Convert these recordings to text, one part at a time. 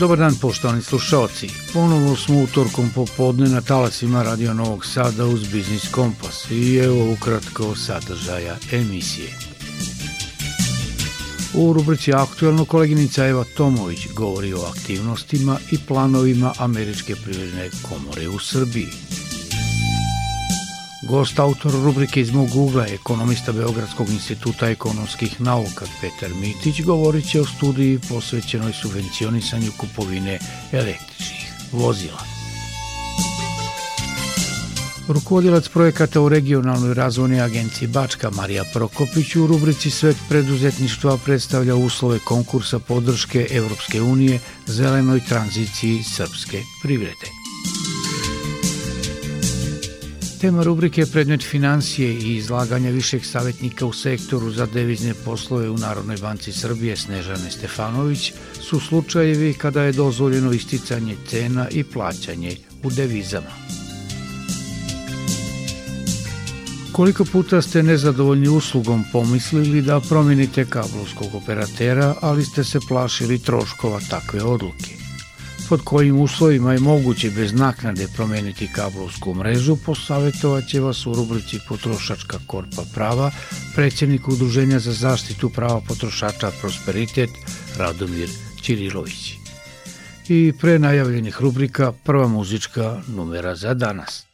Dobar dan poštovani slušalci. Ponovno smo utorkom popodne na talasima Radio Novog Sada uz Biznis Kompas i evo ukratko sadržaja emisije. U rubrici Aktualno koleginica Eva Tomović govori o aktivnostima i planovima Američke privredne komore u Srbiji. Gost autor rubrike iz mog ugla, ekonomista Beogradskog instituta ekonomskih nauka Petar Mitić, govorit će o studiji posvećenoj subvencionisanju kupovine električnih vozila. Rukovodilac projekata u regionalnoj razvojnoj agenciji Bačka Marija Prokopić u rubrici Svet preduzetništva predstavlja uslove konkursa podrške Evropske unije zelenoj tranziciji srpske privrede. Tema rubrike predmet financije i izlaganja višeg savjetnika u sektoru za devizne poslove u Narodnoj banci Srbije Snežane Stefanović su slučajevi kada je dozvoljeno isticanje cena i plaćanje u devizama. Koliko puta ste nezadovoljni uslugom pomislili da promenite kablovskog operatera, ali ste se plašili troškova takve odluke? Pod kojim uslovima je moguće bez naknade promeniti kablovsku mrežu, posavjetovaće vas u rubrici Potrošačka korpa prava predsjednik Udruženja za zaštitu prava potrošača Prosperitet Radomir Ćirilović. I pre najavljenih rubrika prva muzička numera za danas.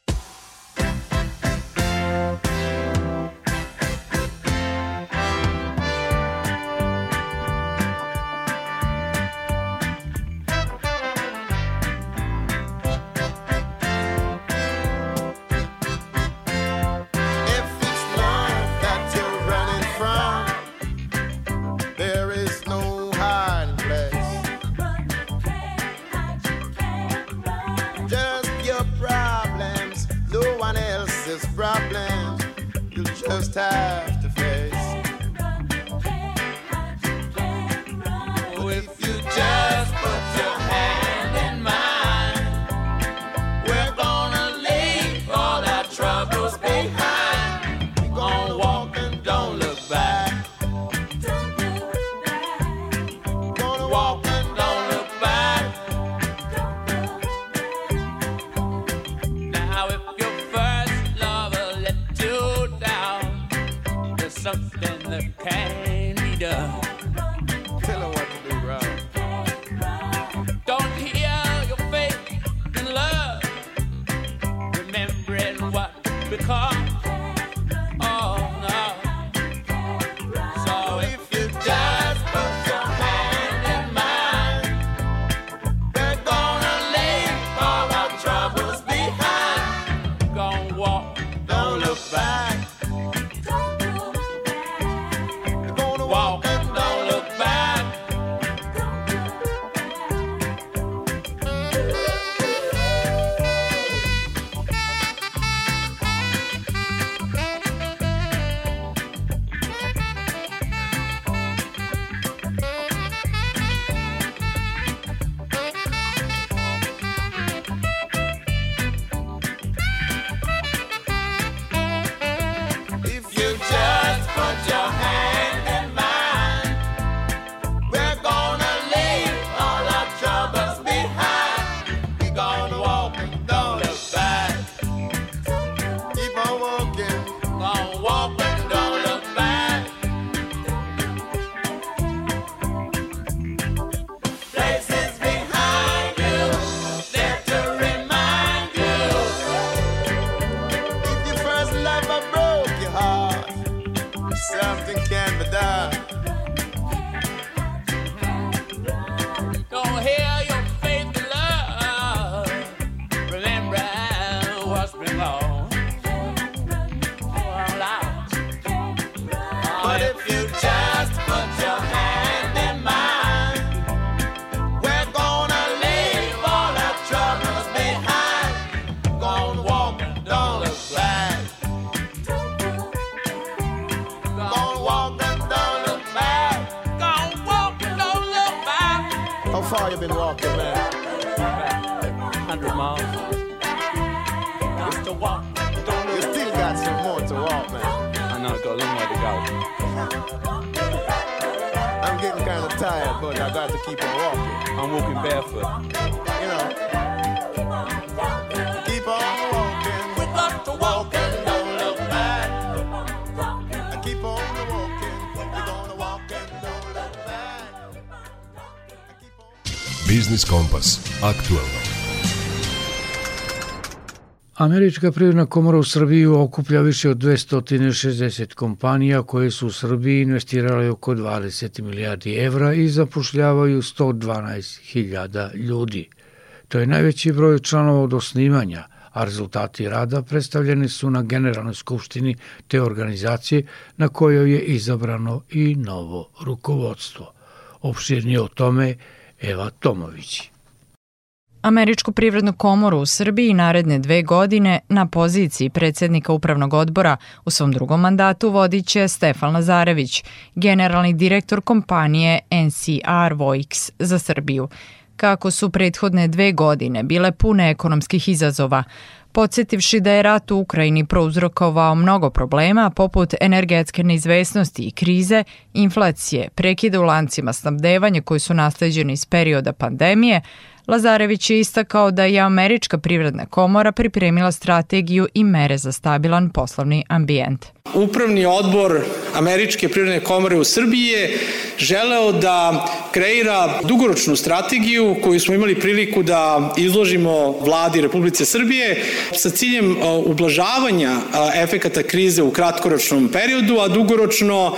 Far you been walking, man? 100 miles. It's to walk. You still got some more to walk, man. I know, got a long way to go. I'm getting kind of tired, but I got to keep on walking. I'm walking barefoot. You know. Biznis Kompas. Aktuelno. Američka privredna komora u Srbiji okuplja više od 260 kompanija koje su u Srbiji investirale oko 20 milijardi evra i zapošljavaju 112.000 ljudi. To je najveći broj članova od osnivanja, a rezultati rada predstavljeni su na Generalnoj skupštini te organizacije na kojoj je izabrano i novo rukovodstvo. Opširnije o tome Eva Tomović. Američku privrednu komoru u Srbiji naredne dve godine na poziciji predsednika upravnog odbora u svom drugom mandatu vodit će Stefan Lazarević, generalni direktor kompanije NCR Voix za Srbiju. Kako su prethodne dve godine bile pune ekonomskih izazova, podsjetivši da je rat u Ukrajini prouzrokovao mnogo problema poput energetske neizvesnosti i krize, inflacije, prekida u lancima snabdevanja koji su nasleđeni iz perioda pandemije, Lazarević je istakao da je Američka privredna komora pripremila strategiju i mere za stabilan poslovni ambijent. Upravni odbor Američke privredne komore u Srbiji je želeo da kreira dugoročnu strategiju koju smo imali priliku da izložimo vladi Republice Srbije sa ciljem ublažavanja efekata krize u kratkoročnom periodu, a dugoročno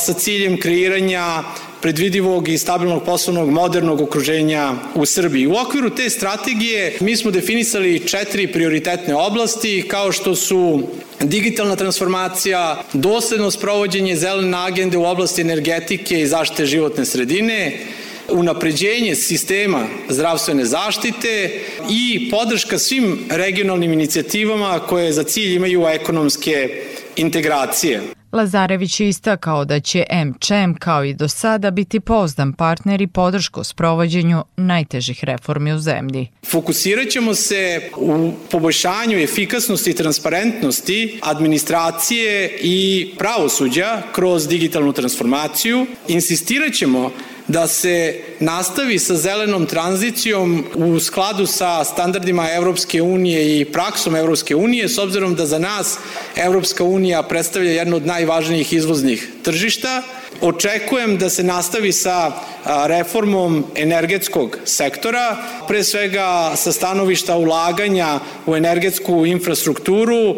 sa ciljem kreiranja predvidivog i stabilnog poslovnog modernog okruženja u Srbiji. U okviru te strategije mi smo definisali četiri prioritetne oblasti kao što su digitalna transformacija, dosledno sprovođenje zelene agende u oblasti energetike i zaštite životne sredine, unapređenje sistema zdravstvene zaštite i podrška svim regionalnim inicijativama koje za cilj imaju ekonomske integracije. Lazarević je istakao da će MČM kao i do sada biti pozdan partner i podršku sprovođenju najtežih reformi u zemlji. Fokusirat ćemo se u poboljšanju efikasnosti i transparentnosti administracije i pravosuđa kroz digitalnu transformaciju. Insistirat ćemo da se nastavi sa zelenom tranzicijom u skladu sa standardima Evropske unije i praksom Evropske unije, s obzirom da za nas Evropska unija predstavlja jedno od najvažnijih izvoznih tržišta. Očekujem da se nastavi sa reformom energetskog sektora, pre svega sa stanovišta ulaganja u energetsku infrastrukturu,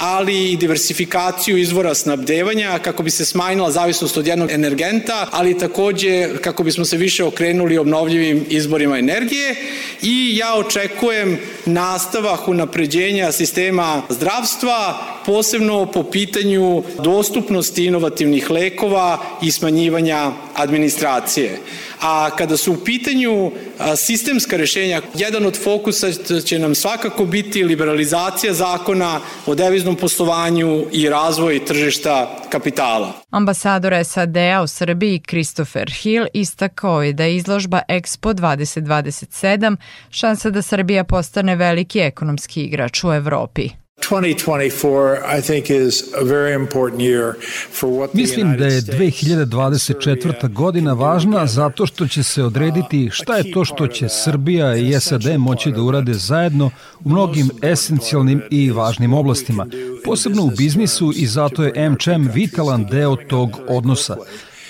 ali i diversifikaciju izvora snabdevanja kako bi se smanjila zavisnost od jednog energenta, ali takođe kako bismo se više okrenuli obnovljivim izborima energije. I ja očekujem nastavak unapređenja sistema zdravstva, posebno po pitanju dostupnosti inovativnih lekova i smanjivanja administracije. A kada su u pitanju sistemska rešenja, jedan od fokusa će nam svakako biti liberalizacija zakona o deviznom poslovanju i razvoj tržišta kapitala. Ambasador SAD-a u Srbiji Christopher Hill istakao je da je izložba Expo 2027 šansa da Srbija postane veliki ekonomski igrač u Evropi. 2024 I think is a very important year for what the Mislim da je 2024. godina važna zato što će se odrediti šta je to što će Srbija i SAD moći da urade zajedno u mnogim esencijalnim i važnim oblastima, posebno u biznisu i zato je MČM vitalan deo tog odnosa.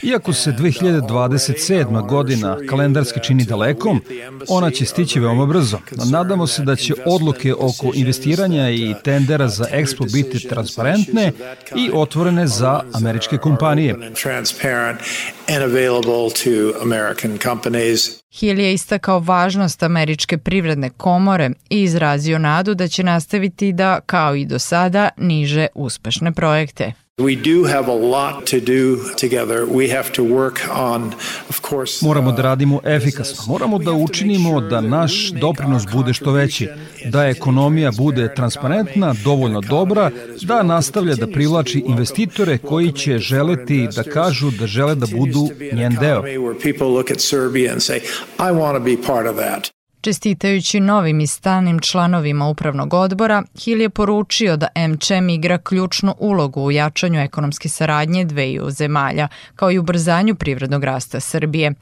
Iako se 2027. godina kalendarski čini dalekom, ona će stići veoma brzo. Nadamo se da će odluke oko investiranja i tendera za Expo biti transparentne i otvorene za američke kompanije. Hill je istakao važnost Američke privredne komore i izrazio nadu da će nastaviti da, kao i do sada, niže uspešne projekte. We do have a lot to do together. We have to work on, of course, Moramo da radimo efikasno. Moramo da učinimo da naš doprinos bude što veći, da ekonomija bude transparentna, dovoljno dobra, da nastavlja da privlači investitore koji će želeti da kažu da žele da budu njen deo. Čestitajući novim i stalnim članovima upravnog odbora, Hill je poručio da MČM igra ključnu ulogu u jačanju ekonomske saradnje dveju zemalja, kao i ubrzanju privrednog rasta Srbije.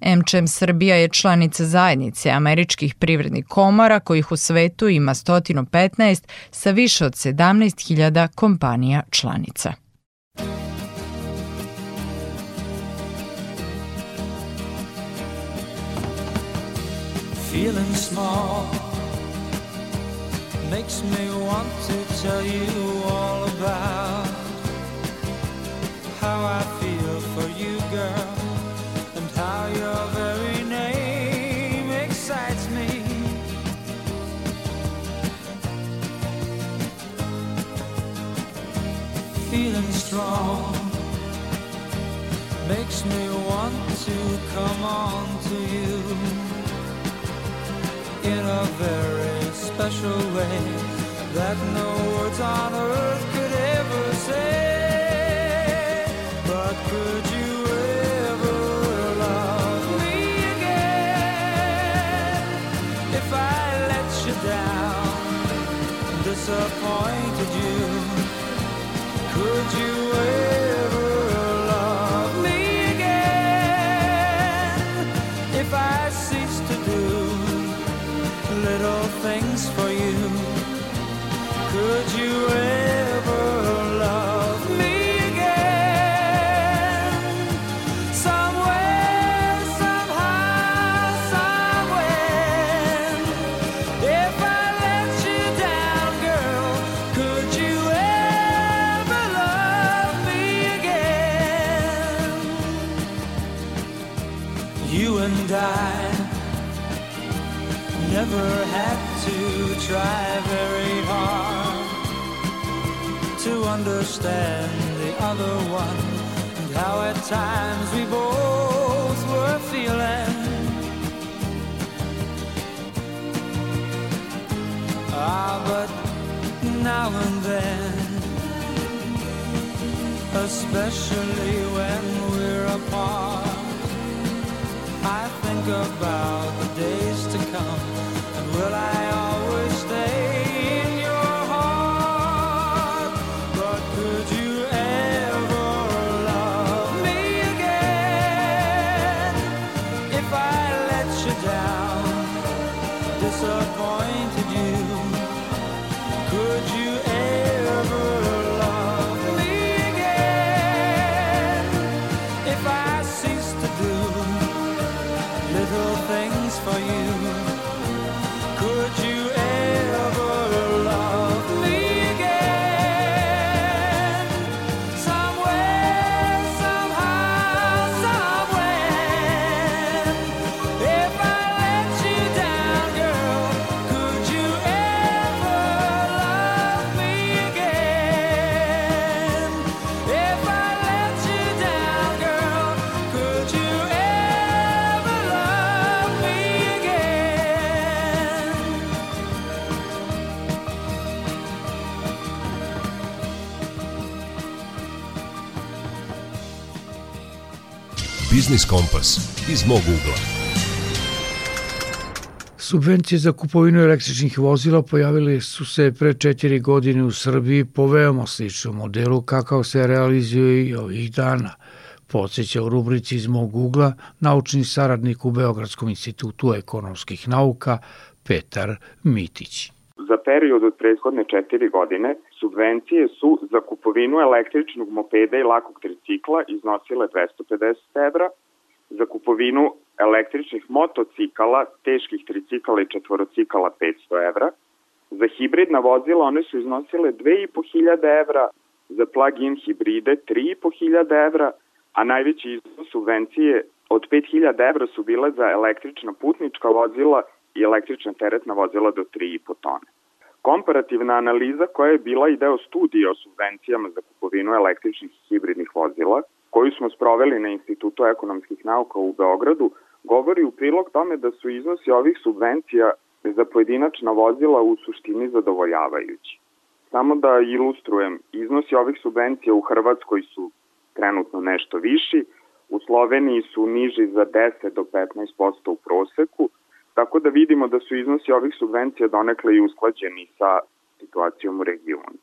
MČM Srbija je članica zajednice američkih privrednih komora, kojih u svetu ima 115 sa više od 17.000 kompanija članica. Feeling small makes me want to tell you all about how I feel for you, girl, and how your very name excites me. Feeling strong makes me want to come on to you in a very special way that no words on earth could ever say. You and I never had to try very hard to understand the other one and how at times we both were feeling. Ah, but now and then, especially when we're apart, think about the days to come. And will I Biznis Kompas iz mog ugla. Subvencije za kupovinu električnih vozila pojavile su se pre četiri godine u Srbiji po veoma sličnom modelu kakav se realizuje i ovih dana. Podseća u rubrici iz mog ugla naučni saradnik u Beogradskom institutu ekonomskih nauka Petar Mitić. Za period od prethodne četiri godine subvencije su za kupovinu električnog mopeda i lakog tricikla iznosile 250 evra, za kupovinu električnih motocikala, teških tricikala i četvorocikala 500 evra, za hibridna vozila one su iznosile 2500 evra, za plug-in hibride 3500 evra, a najveći iznos subvencije od 5000 evra su bile za električna putnička vozila i električna teretna vozila do 3,5 tone. Komparativna analiza koja je bila i deo studija o subvencijama za kupovinu električnih i hibridnih vozila, koju smo sproveli na Institutu ekonomskih nauka u Beogradu, govori u prilog tome da su iznosi ovih subvencija za pojedinačna vozila u suštini zadovoljavajući. Samo da ilustrujem, iznosi ovih subvencija u Hrvatskoj su trenutno nešto viši, u Sloveniji su niži za 10 do 15% u proseku, tako da vidimo da su iznosi ovih subvencija donekle i usklađeni sa situacijom u regionu.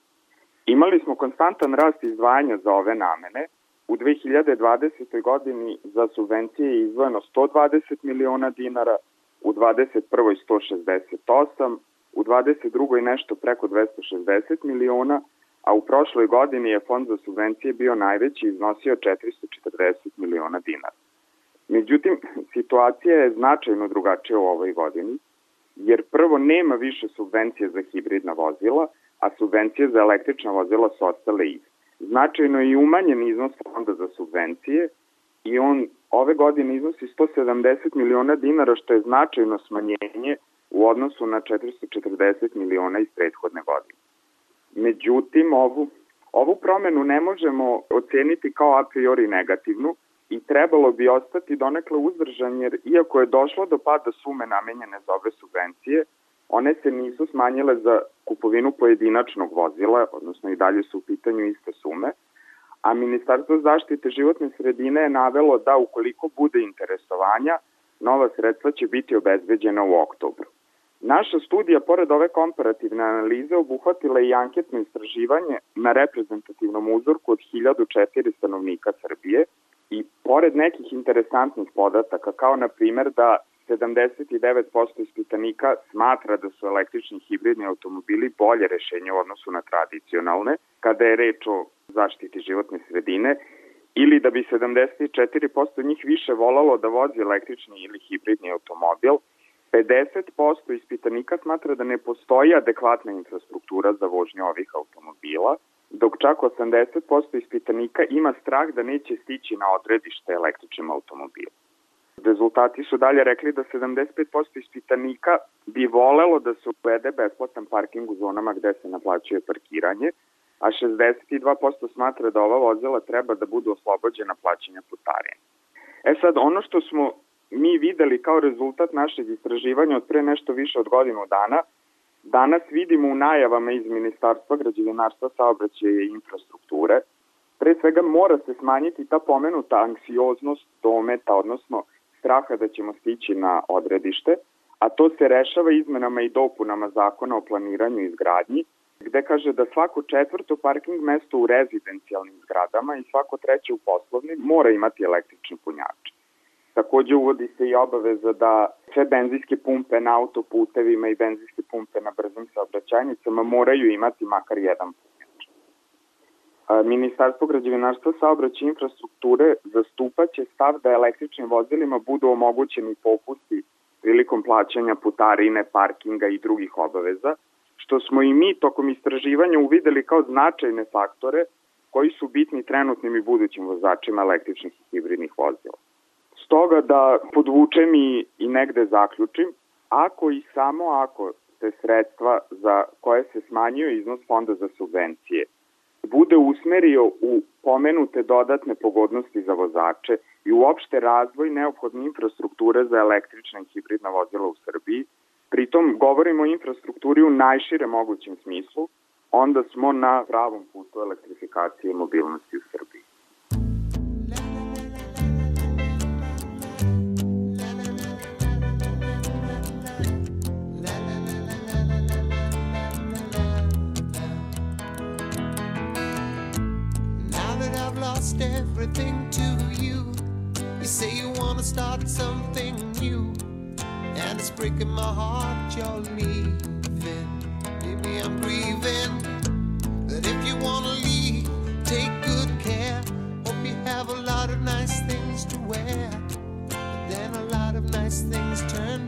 Imali smo konstantan rast izdvajanja za ove namene. U 2020. godini za subvencije je izdvojeno 120 miliona dinara, u 21. 168, u 22. nešto preko 260 miliona, a u prošloj godini je fond za subvencije bio najveći i iznosio 440 miliona dinara. Međutim, situacija je značajno drugačija u ovoj godini, jer prvo nema više subvencije za hibridna vozila, a subvencije za električna vozila su ostale iste. Značajno je i umanjen iznos fonda za subvencije i on ove godine iznosi 170 miliona dinara, što je značajno smanjenje u odnosu na 440 miliona iz prethodne godine. Međutim, ovu, ovu promenu ne možemo oceniti kao a priori negativnu i trebalo bi ostati donekle uzdržan jer iako je došlo do pada sume namenjene za ove subvencije, one se nisu smanjile za kupovinu pojedinačnog vozila, odnosno i dalje su u pitanju iste sume, a Ministarstvo zaštite životne sredine je navelo da ukoliko bude interesovanja, nova sredstva će biti obezbeđena u oktobru. Naša studija, pored ove komparativne analize, obuhvatila i anketno istraživanje na reprezentativnom uzorku od 1004 stanovnika Srbije i pored nekih interesantnih podataka, kao na primer da 79% ispitanika smatra da su električni hibridni automobili bolje rešenje u odnosu na tradicionalne, kada je reč o zaštiti životne sredine, ili da bi 74% njih više volalo da vozi električni ili hibridni automobil, 50% ispitanika smatra da ne postoji adekvatna infrastruktura za vožnju ovih automobila, dok čak 80% ispitanika ima strah da neće stići na odredište električnim automobilom. Rezultati su dalje rekli da 75% ispitanika bi volelo da se uvede besplatan parking u zonama gde se naplaćuje parkiranje, a 62% smatra da ova vozila treba da budu oslobođena plaćanja putarine. E sad, ono što smo mi videli kao rezultat našeg istraživanja od pre nešto više od godinu dana, danas vidimo u najavama iz Ministarstva građevinarstva, saobraćaja i infrastrukture, pre svega mora se smanjiti ta pomenuta anksioznost dometa, odnosno straha da ćemo stići na odredište, a to se rešava izmenama i dopunama zakona o planiranju i izgradnji, gde kaže da svako četvrto parking mesto u rezidencijalnim zgradama i svako treće u poslovnim mora imati električni punjač. Takođe uvodi se i obaveza da sve benzinske pumpe na autoputevima i benzinske pumpe na brzim saobraćajnicama moraju imati makar jedan punjač. Ministarstvo građevinarstva saobraća infrastrukture zastupaće stav da električnim vozilima budu omogućeni popusti prilikom plaćanja putarine, parkinga i drugih obaveza, što smo i mi tokom istraživanja uvideli kao značajne faktore koji su bitni trenutnim i budućim vozačima električnih i hibridnih vozila. Stoga da podvučem i, i negde zaključim, ako i samo ako se sredstva za koje se smanjuje iznos fonda za subvencije bude usmerio u pomenute dodatne pogodnosti za vozače i uopšte razvoj neophodne infrastrukture za električna i hibridna vozila u Srbiji, pritom govorimo o infrastrukturi u najšire mogućem smislu, onda smo na pravom putu elektrifikacije i mobilnosti u Srbiji. I've lost everything to you, you say you wanna start something new, and it's breaking my heart you're leaving. Maybe I'm grieving, but if you wanna leave, take good care. Hope you have a lot of nice things to wear, but then a lot of nice things turn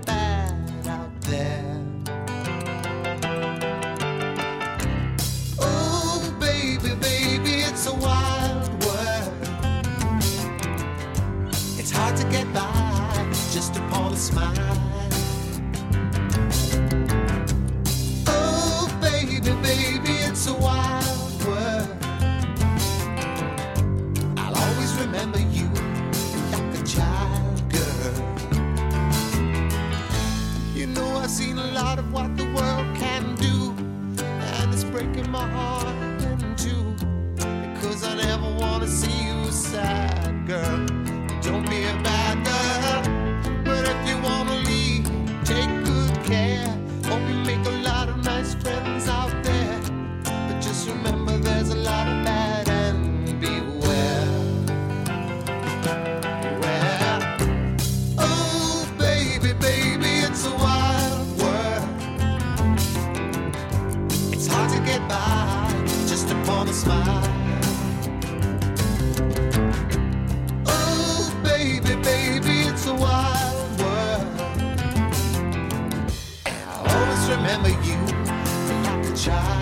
try.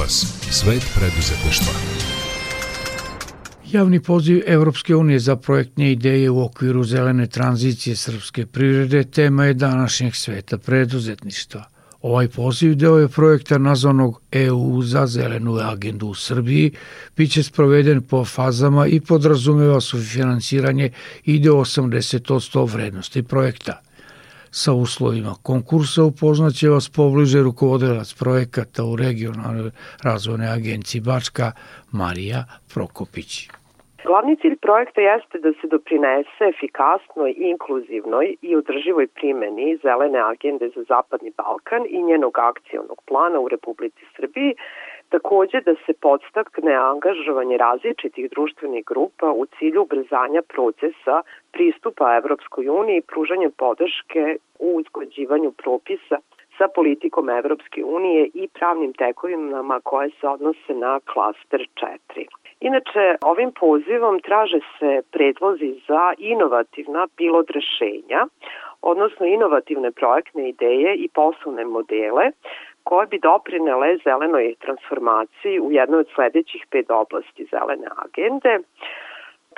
Kompas. Svet preduzetništva. Javni poziv Evropske unije za projektne ideje u okviru zelene tranzicije srpske privrede tema je današnjeg sveta preduzetništva. Ovaj poziv deo je projekta nazvanog EU za zelenu agendu u Srbiji, bit će sproveden po fazama i podrazumeva sufinansiranje ide 80% vrednosti projekta. Sa uslovima konkursa upoznaće vas pobliže rukovodilac projekata u regionalnoj razvojnoj agenciji Bačka Marija Prokopić. Glavni cilj projekta jeste da se doprinese efikasnoj, inkluzivnoj i održivoj primeni zelene agende za Zapadni Balkan i njenog akcionog plana u Republici Srbiji, takođe da se podstakne angažovanje različitih društvenih grupa u cilju ubrzanja procesa pristupa Evropskoj uniji i pružanjem podrške u usklađivanju propisa sa politikom Evropske unije i pravnim tekovinama koje se odnose na klaster 4. Inače, ovim pozivom traže se predlozi za inovativna pilot rešenja, odnosno inovativne projektne ideje i poslovne modele koje bi doprinele zelenoj transformaciji u jednoj od sledećih pet oblasti zelene agende.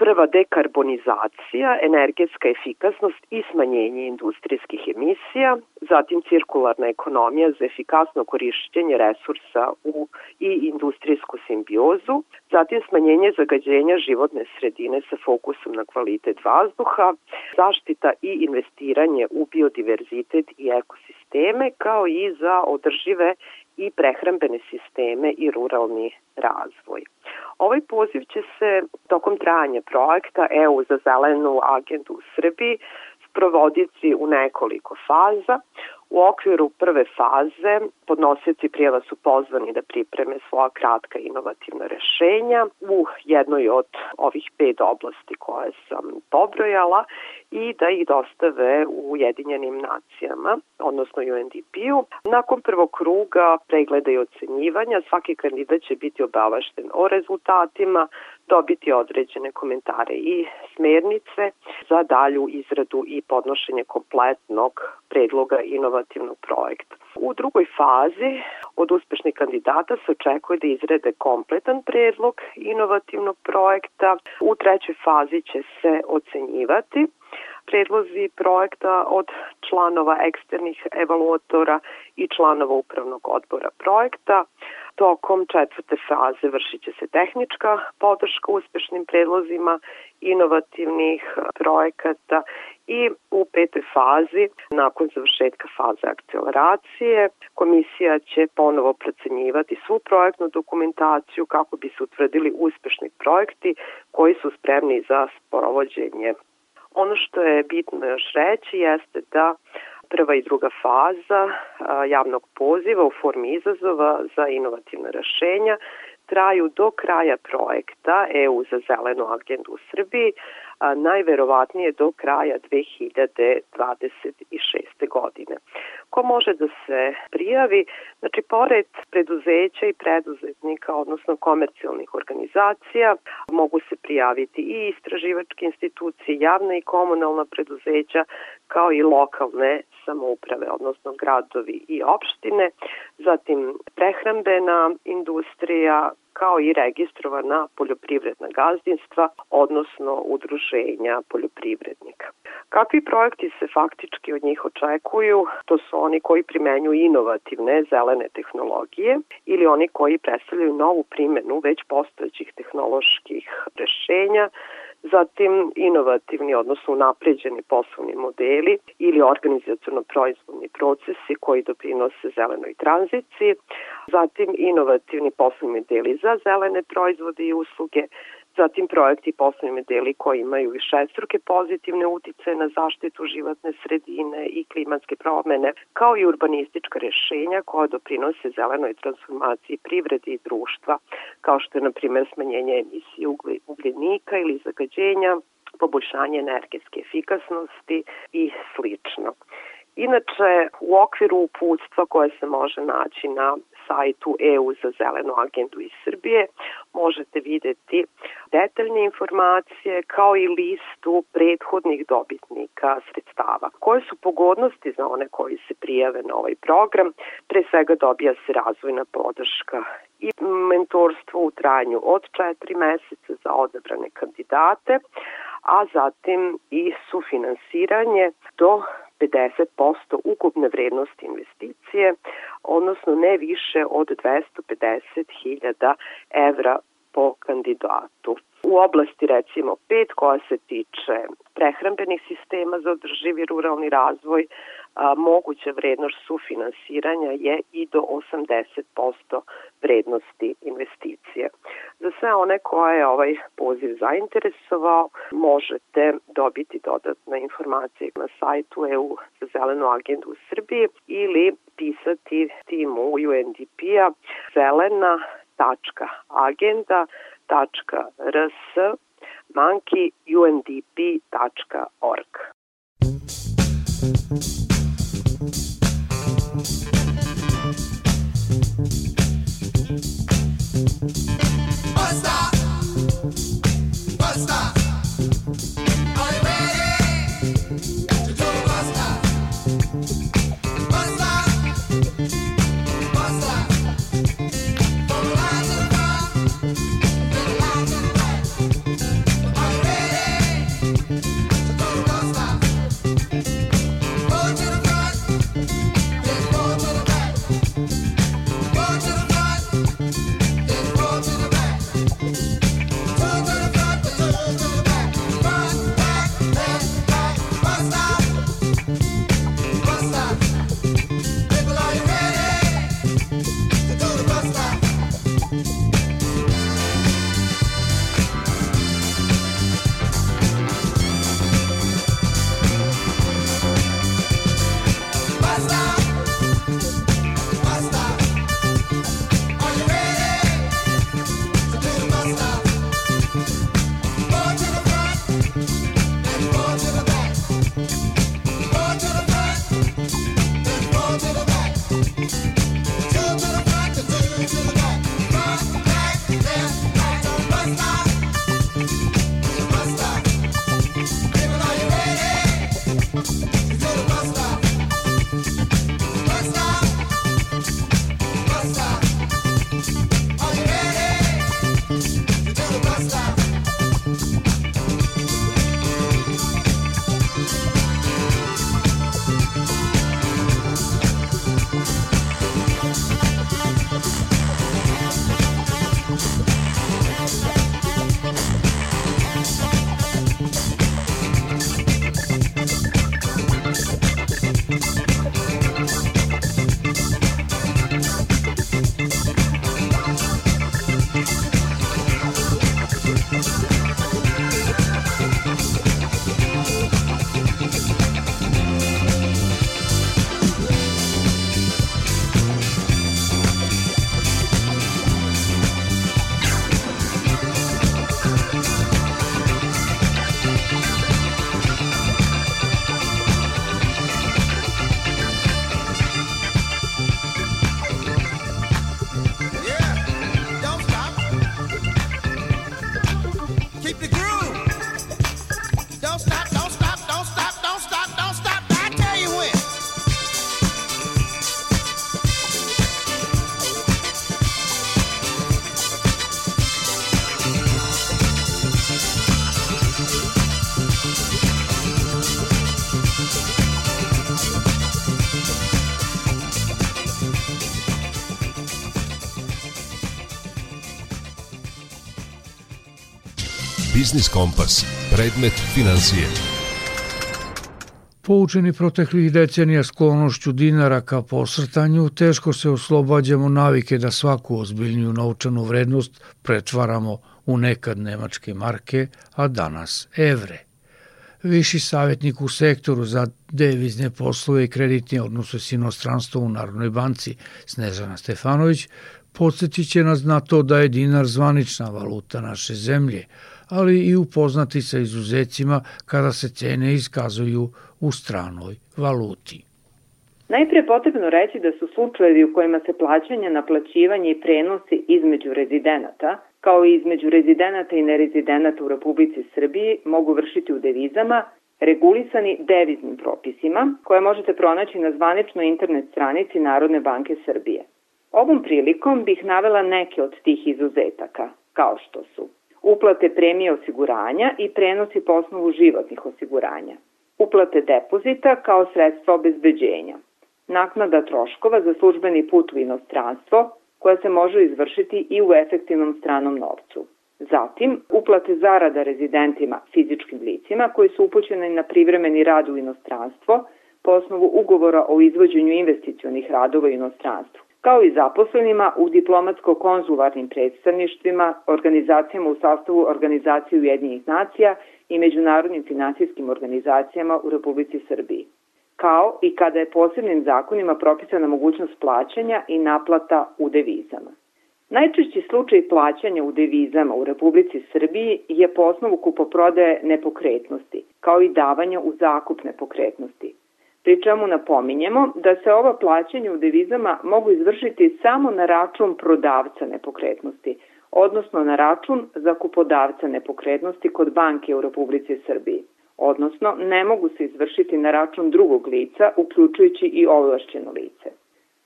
Prva dekarbonizacija, energetska efikasnost i smanjenje industrijskih emisija, zatim cirkularna ekonomija za efikasno korišćenje resursa u i industrijsku simbiozu, zatim smanjenje zagađenja životne sredine sa fokusom na kvalitet vazduha, zaštita i investiranje u biodiverzitet i ekosisteme, kao i za održive i prehrambene sisteme i ruralni razvoj. Ovaj poziv će se tokom trajanja projekta EU za zelenu agendu u Srbiji sprovoditi u nekoliko faza. U okviru prve faze podnosioci prijava su pozvani da pripreme svoja kratka inovativna rešenja u jednoj od ovih pet oblasti koje sam pobrojala i da ih dostave u Ujedinjenim nacijama, odnosno UNDP-u. Nakon prvog kruga pregleda i ocenjivanja svaki kandidat će biti obavešten o rezultatima, dobiti određene komentare i smernice za dalju izradu i podnošenje kompletnog predloga inovativnog projekta. U drugoj fazi od uspešnih kandidata se očekuje da izrede kompletan predlog inovativnog projekta. U trećoj fazi će se ocenjivati predlozi projekta od članova eksternih evaluatora i članova upravnog odbora projekta. Tokom četvrte faze vršit će se tehnička podrška uspešnim predlozima inovativnih projekata i u petoj fazi, nakon završetka faze akceleracije, komisija će ponovo procenjivati svu projektnu dokumentaciju kako bi se utvrdili uspešni projekti koji su spremni za sprovođenje Ono što je bitno još reći jeste da prva i druga faza javnog poziva u formi izazova za inovativne rešenja traju do kraja projekta EU za zelenu agendu u Srbiji, a najverovatnije do kraja 2026. godine. Ko može da se prijavi? Znači, pored preduzeća i preduzetnika, odnosno komercijalnih organizacija, mogu se prijaviti i istraživačke institucije, javne i komunalna preduzeća, kao i lokalne samouprave, odnosno gradovi i opštine, zatim prehrambena industrija, kao i registrovana poljoprivredna gazdinstva, odnosno udruženja poljoprivrednika. Kakvi projekti se faktički od njih očekuju? To su oni koji primenjuju inovativne zelene tehnologije ili oni koji predstavljaju novu primenu već postojećih tehnoloških rešenja, zatim inovativni, odnosno napređeni poslovni modeli ili organizacijono-proizvodni procesi koji doprinose zelenoj tranziciji, zatim inovativni poslovni modeli za zelene proizvode i usluge, zatim projekti i poslovni modeli koji imaju višestruke pozitivne utice na zaštitu životne sredine i klimatske promene, kao i urbanistička rešenja koja doprinose zelenoj transformaciji privrede i društva, kao što je, na primjer, smanjenje emisije ugljenika ili zagađenja, poboljšanje energetske efikasnosti i slično. Inače, u okviru uputstva koje se može naći na sajtu EU za zelenu agendu iz Srbije možete videti detaljne informacije kao i listu prethodnih dobitnika sredstava. Koje su pogodnosti za one koji se prijave na ovaj program? Pre svega dobija se razvojna podrška i mentorstvo u trajanju od 4 meseca za odabrane kandidate, a zatim i sufinansiranje do 50% ukupne vrednosti investicije, odnosno ne više od 250.000 evra po kandidatu. U oblasti recimo 5 koja se tiče prehrambenih sistema za održivi ruralni razvoj, a, moguća vrednost sufinansiranja je i do 80% vrednosti investicije. Za sve one koje je ovaj poziv zainteresovao, možete dobiti dodatne informacije na sajtu EU za zelenu agendu u Srbiji ili pisati timu UNDP-a zelena.agenda.rs monkeyundp.org. Basta. Basta. Biznis Kompas. Predmet financije. Poučeni proteklih decenija sklonošću dinara ka posrtanju, teško se oslobađamo navike da svaku ozbiljniju novčanu vrednost pretvaramo u nekad nemačke marke, a danas evre. Viši savjetnik u sektoru za devizne poslove i kreditni odnose s inostranstvom u Narodnoj banci Snežana Stefanović podsjetit će nas na to da je dinar zvanična valuta naše zemlje, ali i upoznati sa izuzecima kada se cene iskazuju u stranoj valuti. Najpre potrebno reći da su slučajevi u kojima se plaćanje, naplaćivanje i prenosi između rezidenata, kao i između rezidenata i nerezidenata u Republici Srbiji mogu vršiti u devizama, regulisani deviznim propisima, koje možete pronaći na zvaničnoj internet stranici Narodne banke Srbije. Ovom prilikom bih navela neke od tih izuzetaka, kao što su uplate premije osiguranja i prenosi po osnovu životnih osiguranja, uplate depozita kao sredstva obezbeđenja, naknada troškova za službeni put u inostranstvo, koja se može izvršiti i u efektivnom stranom novcu. Zatim, uplate zarada rezidentima, fizičkim licima koji su upućeni na privremeni rad u inostranstvo po osnovu ugovora o izvođenju investicionih radova u inostranstvu kao i zaposlenima u diplomatsko-konzularnim predstavništvima, organizacijama u sastavu Organizacije Ujedinjenih nacija i međunarodnim finansijskim organizacijama u Republici Srbiji, kao i kada je posebnim zakonima propisana mogućnost plaćanja i naplata u devizama. Najčešći slučaj plaćanja u devizama u Republici Srbiji je po osnovu kupoprodaje nepokretnosti, kao i davanja u zakup nepokretnosti, pri čemu napominjemo da se ova plaćanja u devizama mogu izvršiti samo na račun prodavca nepokretnosti, odnosno na račun zakupodavca nepokretnosti kod banke u Republici Srbiji, odnosno ne mogu se izvršiti na račun drugog lica, uključujući i ovlašćeno lice.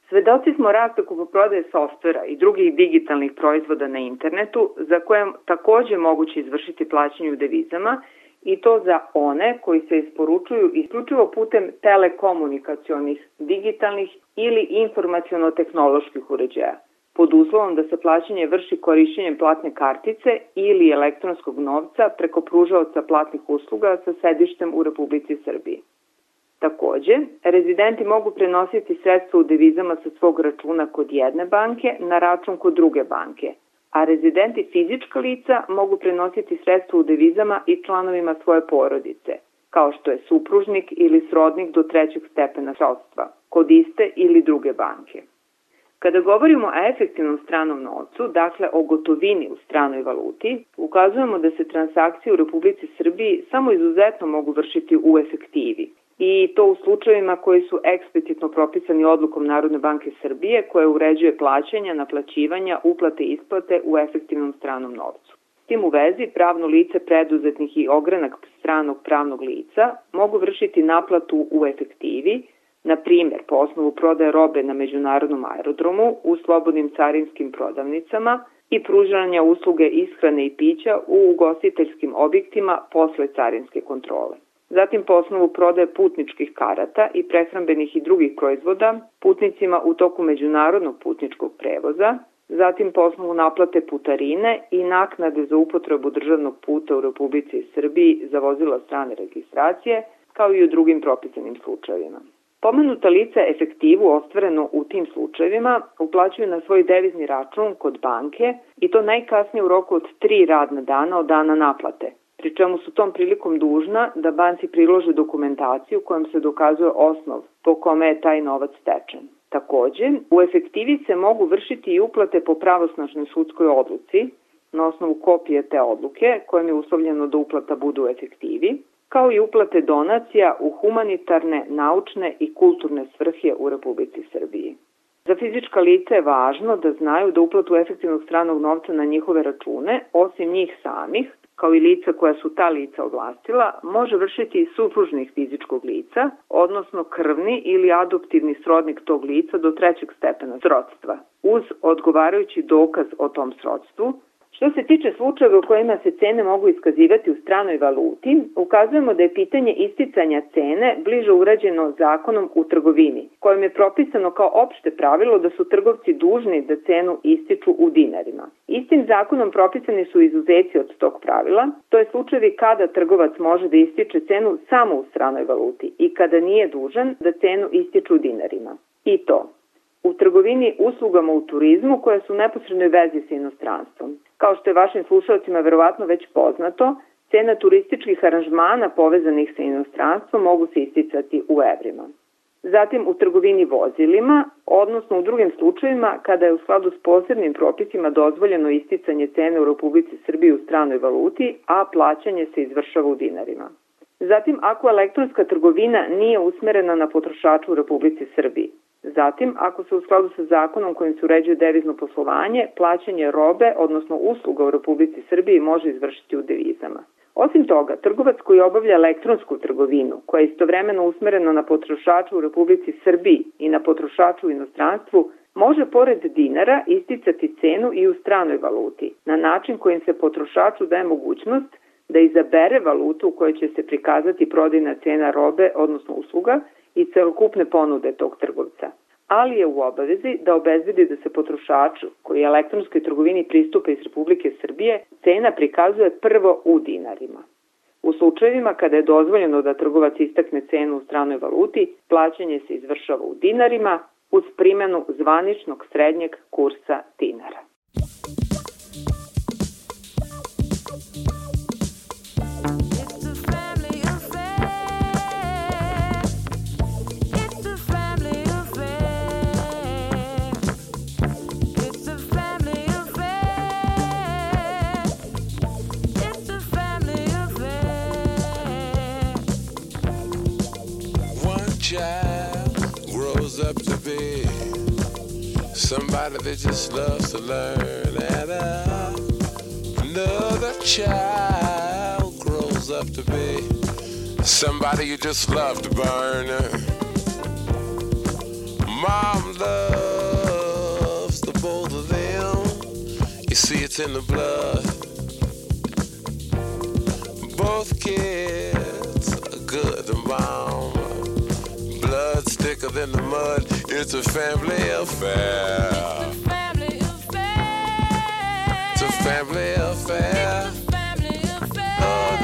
Svedoci smo rasta kupoprodaje softvera i drugih digitalnih proizvoda na internetu za koje takođe moguće izvršiti plaćanje u devizama i to za one koji se isporučuju isključivo putem telekomunikacionih, digitalnih ili informaciono-tehnoloških uređaja, pod uslovom da se plaćanje vrši korišćenjem platne kartice ili elektronskog novca preko pružaoca platnih usluga sa sedištem u Republici Srbiji. Takođe, rezidenti mogu prenositi sredstva u devizama sa svog računa kod jedne banke na račun kod druge banke – a rezidenti fizička lica mogu prenositi sredstva u devizama i članovima svoje porodice, kao što je supružnik ili srodnik do trećeg stepena srodstva, kod iste ili druge banke. Kada govorimo o efektivnom stranom novcu, dakle o gotovini u stranoj valuti, ukazujemo da se transakcije u Republici Srbiji samo izuzetno mogu vršiti u efektivi i to u slučajevima koji su eksplicitno propisani odlukom Narodne banke Srbije koja uređuje plaćanja, naplaćivanja, uplate i isplate u efektivnom stranom novcu. S tim u vezi, pravno lice preduzetnih i ogranak stranog pravnog lica mogu vršiti naplatu u efektivi, na primer po osnovu prodaje robe na međunarodnom aerodromu, u slobodnim carinskim prodavnicama i pružanja usluge ishrane i pića u ugostiteljskim objektima posle carinske kontrole zatim po osnovu prodaje putničkih karata i prehrambenih i drugih proizvoda putnicima u toku međunarodnog putničkog prevoza, zatim po osnovu naplate putarine i naknade za upotrebu državnog puta u Republici Srbiji za vozila strane registracije, kao i u drugim propisanim slučajevima. Pomenuta lica efektivu ostvareno u tim slučajevima uplaćuju na svoj devizni račun kod banke i to najkasnije u roku od tri radna dana od dana naplate, pri čemu su tom prilikom dužna da banci prilože dokumentaciju kojom se dokazuje osnov po kome je taj novac stečen. Takođe, u efektivi se mogu vršiti i uplate po pravosnažnoj sudskoj odluci na osnovu kopije te odluke kojom je uslovljeno da uplata bude u efektivi, kao i uplate donacija u humanitarne, naučne i kulturne svrhe u Republici Srbiji. Za fizička lica je važno da znaju da uplatu efektivnog stranog novca na njihove račune, osim njih samih, kao i lica koja su ta lica ovlastila, može vršiti i supružnih fizičkog lica, odnosno krvni ili adoptivni srodnik tog lica do trećeg stepena srodstva, uz odgovarajući dokaz o tom srodstvu, Što se tiče slučajeva u kojima se cene mogu iskazivati u stranoj valuti, ukazujemo da je pitanje isticanja cene bliže urađeno zakonom u trgovini, kojim je propisano kao opšte pravilo da su trgovci dužni da cenu ističu u dinarima. Istim zakonom propisani su izuzeci od tog pravila, to je slučajevi kada trgovac može da ističe cenu samo u stranoj valuti i kada nije dužan da cenu ističu u dinarima. I to u trgovini uslugama u turizmu koje su u neposrednoj vezi sa inostranstvom. Kao što je vašim slušalcima verovatno već poznato, cena turističkih aranžmana povezanih sa inostranstvom mogu se isticati u evrima. Zatim u trgovini vozilima, odnosno u drugim slučajevima kada je u skladu s posebnim propisima dozvoljeno isticanje cene u Republici Srbiji u stranoj valuti, a plaćanje se izvršava u dinarima. Zatim, ako elektronska trgovina nije usmerena na potrošača u Republici Srbiji, Zatim, ako se u skladu sa zakonom kojim se uređuje devizno poslovanje, plaćanje robe, odnosno usluga u Republici Srbiji može izvršiti u devizama. Osim toga, trgovac koji obavlja elektronsku trgovinu, koja je istovremeno usmerena na potrošača u Republici Srbiji i na potrošača u inostranstvu, može pored dinara isticati cenu i u stranoj valuti, na način kojim se potrošaču daje mogućnost da izabere valutu u kojoj će se prikazati prodajna cena robe, odnosno usluga, i celokupne ponude tog trgovca ali je u obavezi da obezbedi da se potrošaču koji elektronskoj trgovini pristupa iz Republike Srbije cena prikazuje prvo u dinarima. U slučajevima kada je dozvoljeno da trgovac istakne cenu u stranoj valuti, plaćanje se izvršava u dinarima uz primenu zvaničnog srednjeg kursa dinara. Up to be somebody that just loves to learn, and uh, another child grows up to be somebody you just love to burn. Mom loves the both of them. You see, it's in the blood. Both kids are good and mom thicker than the mud. It's a family affair. It's a family affair. It's a family affair. still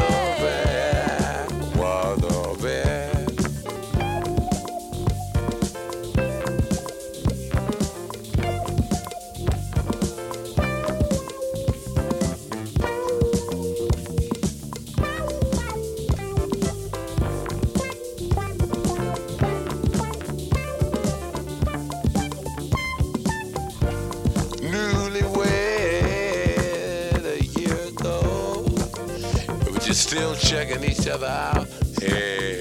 checking each other out. Hey,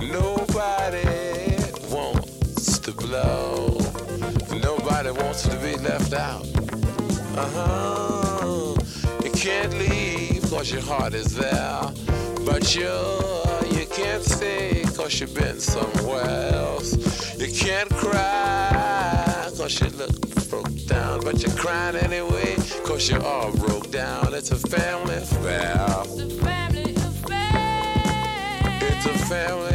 nobody wants to blow. Nobody wants to be left out. Uh huh. You can't leave cause your heart is there. But you, you can't stay cause you've been somewhere else. You can't cry cause you look broke down. But you're crying anyway cause you're all broke down. It's a family affair family.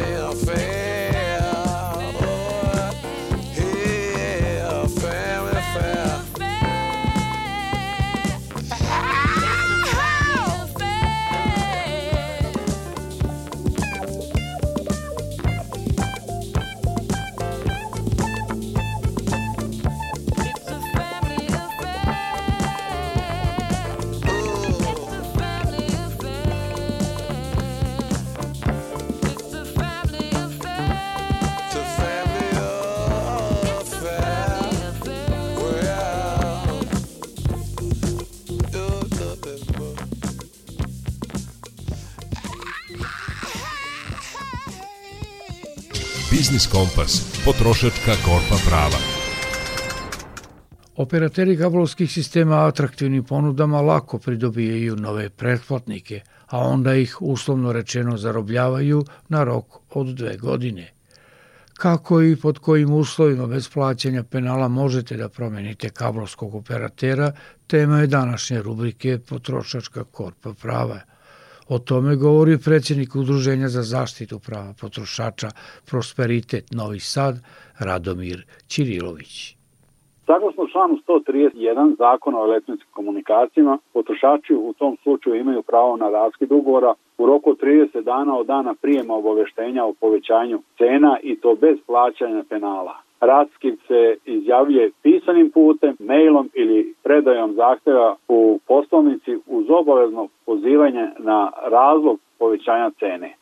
Biznis Kompas, potrošačka korpa prava. Operateri kablovskih sistema atraktivnim ponudama lako pridobijaju nove pretplatnike, a onda ih uslovno rečeno zarobljavaju na rok od dve godine. Kako i pod kojim uslovima bez plaćanja penala možete da promenite kablovskog operatera, tema je današnje rubrike Potrošačka korpa prava. O tome govori predsjednik Udruženja za zaštitu prava potrošača Prosperitet Novi Sad, Radomir Ćirilović. Saglasno članu 131 zakona o elektronskim komunikacijama, potrošači u tom slučaju imaju pravo na raskid ugovora u roku od 30 dana od dana prijema obaveštenja o povećanju cena i to bez plaćanja penala. Raskid se izjavljuje pisanim putem, mailom ili predajom zahteva u poslovnici uz obavezno pozivanje na razlog povećanja cene.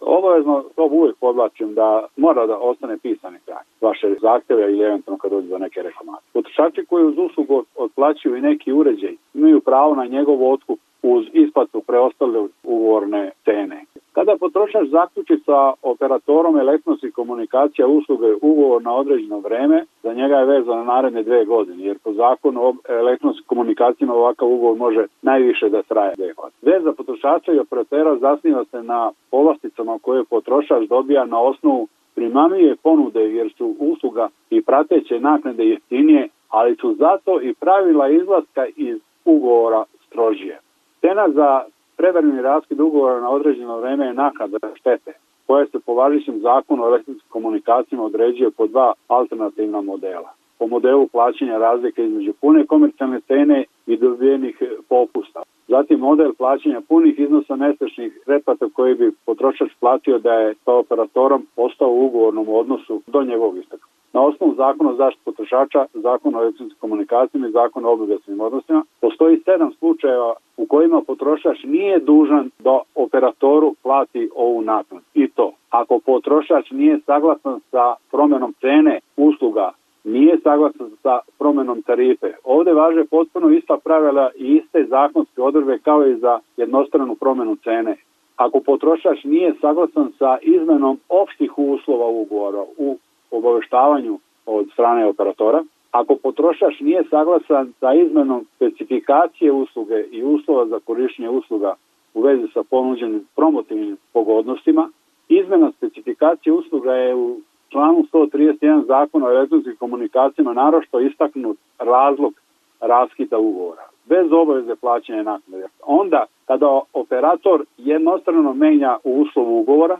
Obavezno to uvijek podlačim da mora da ostane pisani trag vaše zahteve ili eventualno kad dođe do neke reklamacije. Potrošači koji uz uslugu otplaćuju i neki uređaj imaju pravo na njegov otkup uz isplatu preostale ugovorne cene. Kada potrošač zaključi sa operatorom elektronskih komunikacija usluge ugovor na određeno vreme, za njega je vezano na naredne dve godine, jer po zakonu o elektronskim komunikacijama ovakav ugovor može najviše da traje dve godine. Veza potrošača i operatera zasniva se na povlasticama koje potrošač dobija na osnovu primamljive ponude jer su usluga i prateće naknade jeftinije, ali su zato i pravila izlaska iz ugovora strožije. Cena za prevremeni raskid ugovora na određeno vreme je naknada štete, koja se po važećem zakonu o elektronskim komunikacijama određuje po dva alternativna modela. Po modelu plaćanja razlike između pune komercijalne cene i dobijenih popusta. Zatim model plaćanja punih iznosa mesečnih pretplata koji bi potrošač platio da je sa operatorom ostao u ugovornom odnosu do njegovog isteka. Na osnovu zakona o zaštitu potrošača, zakona o elektronskim komunikacijama i zakona o obligacijnim odnosima, postoji sedam slučajeva u kojima potrošač nije dužan da operatoru plati ovu naknadu. I to, ako potrošač nije saglasan sa promenom cene usluga nije saglasan sa promenom tarife. Ovde važe potpuno ista pravila i iste zakonske odrbe kao i za jednostranu promenu cene. Ako potrošač nije saglasan sa izmenom opštih uslova ugovora u obaveštavanju od strane operatora, ako potrošač nije saglasan sa izmenom specifikacije usluge i uslova za korišćenje usluga u vezi sa ponuđenim promotivnim pogodnostima, izmena specifikacije usluga je u članu 131 zakona o elektronskim komunikacijama narošto istaknut razlog raskita ugovora bez obaveze plaćanja naknade. Onda kada operator jednostrano menja u uslovu ugovora,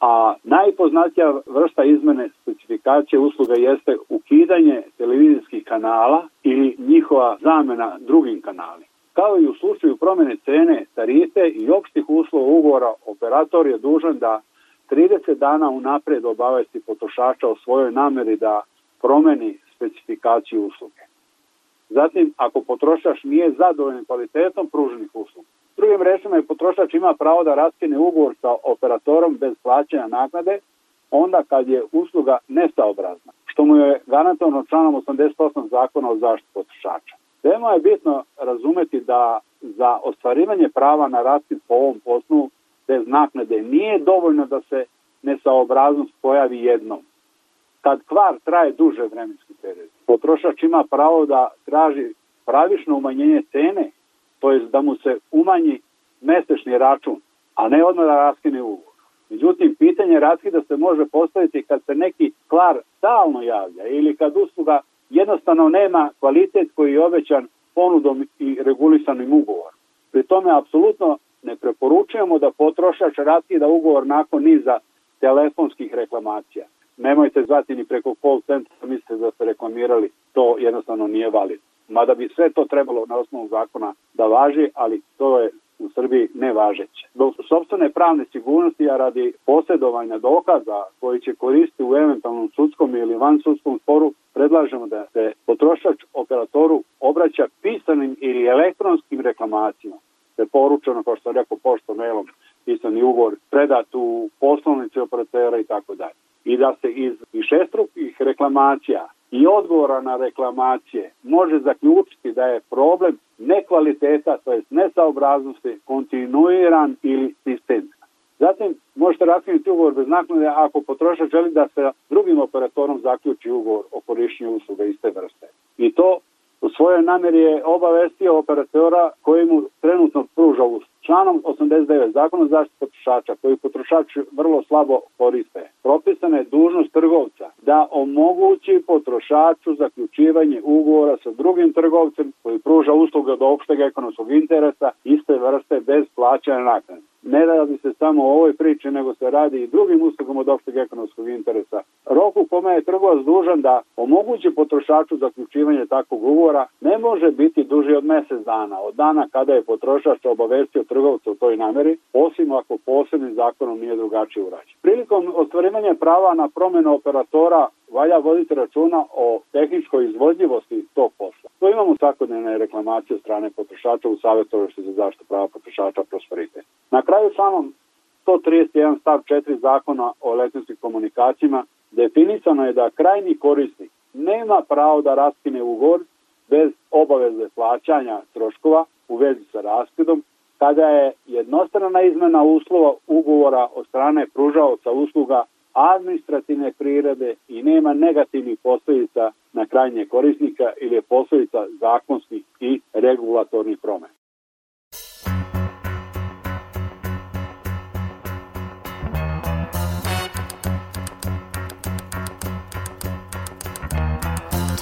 a najpoznatija vrsta izmene specifikacije usluga jeste ukidanje televizijskih kanala ili njihova zamena drugim kanalima. Kao i u slučaju promene cene, tarife i opštih uslova ugovora, operator je dužan da 30 dana unapred obavesti potrošača o svojoj nameri da promeni specifikaciju usluge. Zatim, ako potrošač nije zadovoljan kvalitetom pruženih usluga, drugim rečima je potrošač ima pravo da raskine ugovor sa operatorom bez plaćanja naknade, onda kad je usluga nesaobrazna, što mu je garantovano članom 88 zakona o zaštitu potrošača. Veoma je bitno razumeti da za ostvarivanje prava na raskid po ovom poslu bez naknade nije dovoljno da se nesaobraznost pojavi jednom. Kad kvar traje duže vremenski period, potrošač ima pravo da traži pravično umanjenje cene, to je da mu se umanji mesečni račun, a ne odmah da raskine ugovor. Međutim, pitanje raskida se može postaviti kad se neki kvar stalno javlja ili kad usluga jednostavno nema kvalitet koji je obećan ponudom i regulisanim ugovorom. Pri tome, apsolutno ne preporučujemo da potrošač raskida ugovor nakon niza telefonskih reklamacija. Nemojte zvati ni preko call centra, mislite da ste reklamirali, to jednostavno nije validno. Mada bi sve to trebalo na osnovu zakona da važi, ali to je u Srbiji nevažeće. Do sobstvene pravne sigurnosti, a radi posjedovanja dokaza koji će koristiti u eventualnom sudskom ili vansudskom sporu, predlažemo da se potrošač operatoru obraća pisanim ili elektronskim reklamacijama se poručeno, kao što sam rekao, pošto mailom pisani ugovor predat u poslovnici operatera i tako dalje. I da se iz višestrukih reklamacija i odgovora na reklamacije može zaključiti da je problem nekvaliteta, to je nesaobraznosti, kontinuiran ili sistemska. Zatim možete raskinuti ugovor bez naknade ako potrošač želi da se drugim operatorom zaključi ugovor o korišćenju usluga iste vrste. I to u svojoj nameri je obavestio operatora koji mu trenutno pruža uslugu. Članom 89 zakona zaštite potrošača koji potrošač vrlo slabo koriste, propisana je dužnost trgovca da omogući potrošaču zaključivanje ugovora sa drugim trgovcem koji pruža usluge od opšteg ekonomskog interesa iste vrste bez plaćanja naknade. Ne radi se samo o ovoj priči, nego se radi i drugim uslugom od opšteg ekonomskog interesa. Rok u kome je trgovac dužan da omogući potrošaču zaključivanje takvog ugovora ne može biti duži od mesec dana, od dana kada je potrošač obavestio trgovca u toj nameri, osim ako posebnim zakonom nije drugačije urađen. Prilikom ostvarivanja prava na promenu operatora valja voditi računa o tehničkoj izvodljivosti tog posla. To imamo svakodnevne reklamacije strane potrošača u savjetovošti za zaštitu prava potrošača prosperitet. Na kraju članom 131 stav 4 zakona o elektronskim komunikacijama definisano je da krajni korisnik nema pravo da raskine ugovor bez obaveze plaćanja troškova u vezi sa raskidom kada je jednostrana izmena uslova ugovora od strane pružaoca usluga administrativne prirode i nema negativnih posledica na krajnje korisnika ili posledica zakonskih i regulatornih promena.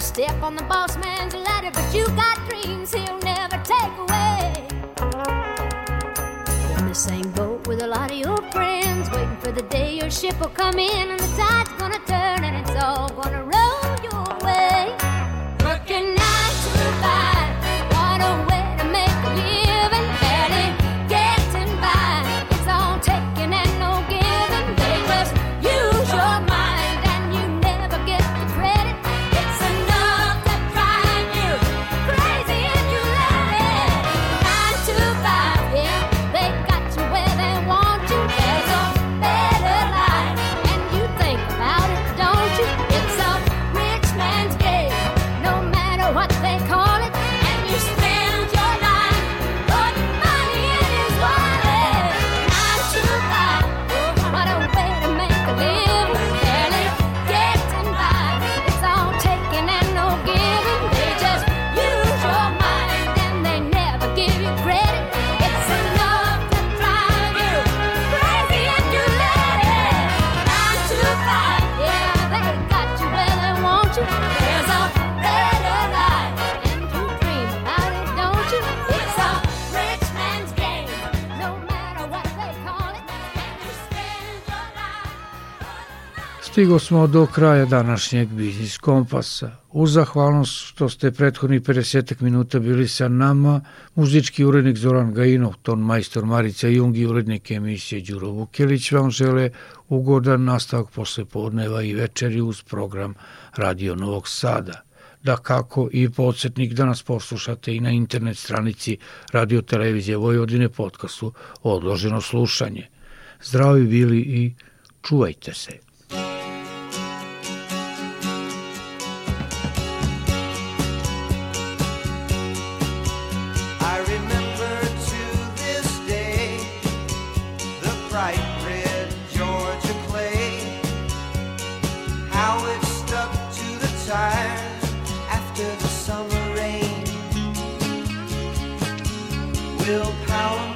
A step on the boss man's ladder, but you got dreams he'll never take away. In the same boat with a lot of your friends, waiting for the day your ship will come in and the tide's Stigo smo do kraja današnjeg Biznis Kompasa. Uz zahvalnost što ste prethodnih 50 minuta bili sa nama, muzički urednik Zoran Gajinov, ton majstor Marica Jung i urednik emisije Đuro Vukelić vam žele ugodan nastavak posle podneva i večeri uz program Radio Novog Sada. Da kako i podsjetnik da nas poslušate i na internet stranici Radio Televizije Vojvodine podcastu Odloženo slušanje. Zdravi bili i čuvajte se. willpower.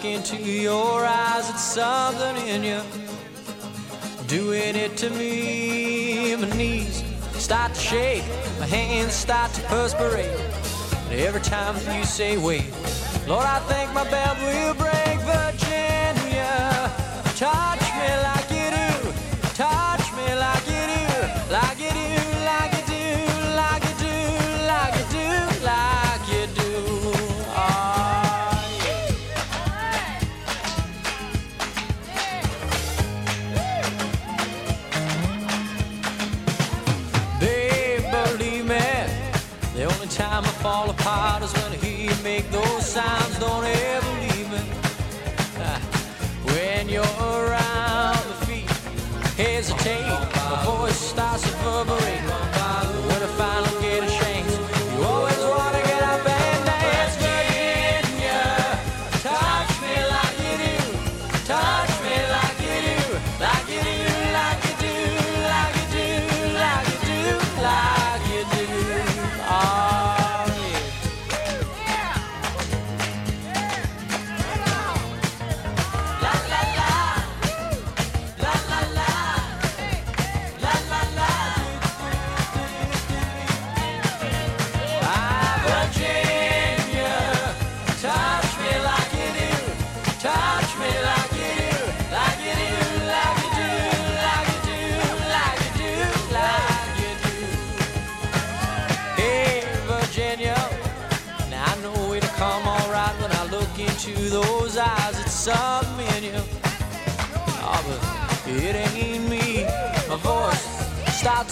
look into your eyes, it's something in you doing it to me. My knees start to shake, my hands start to perspire. And every time that you say wait, Lord, I think my belt will break. Virginia, fall apart is when he make those sounds. Don't ever leave me. When you're around, the feet hesitate. The voice starts to reverberate.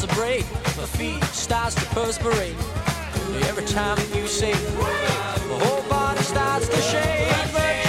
to break, my feet starts to perspire. Every time you say, my whole body starts to shake.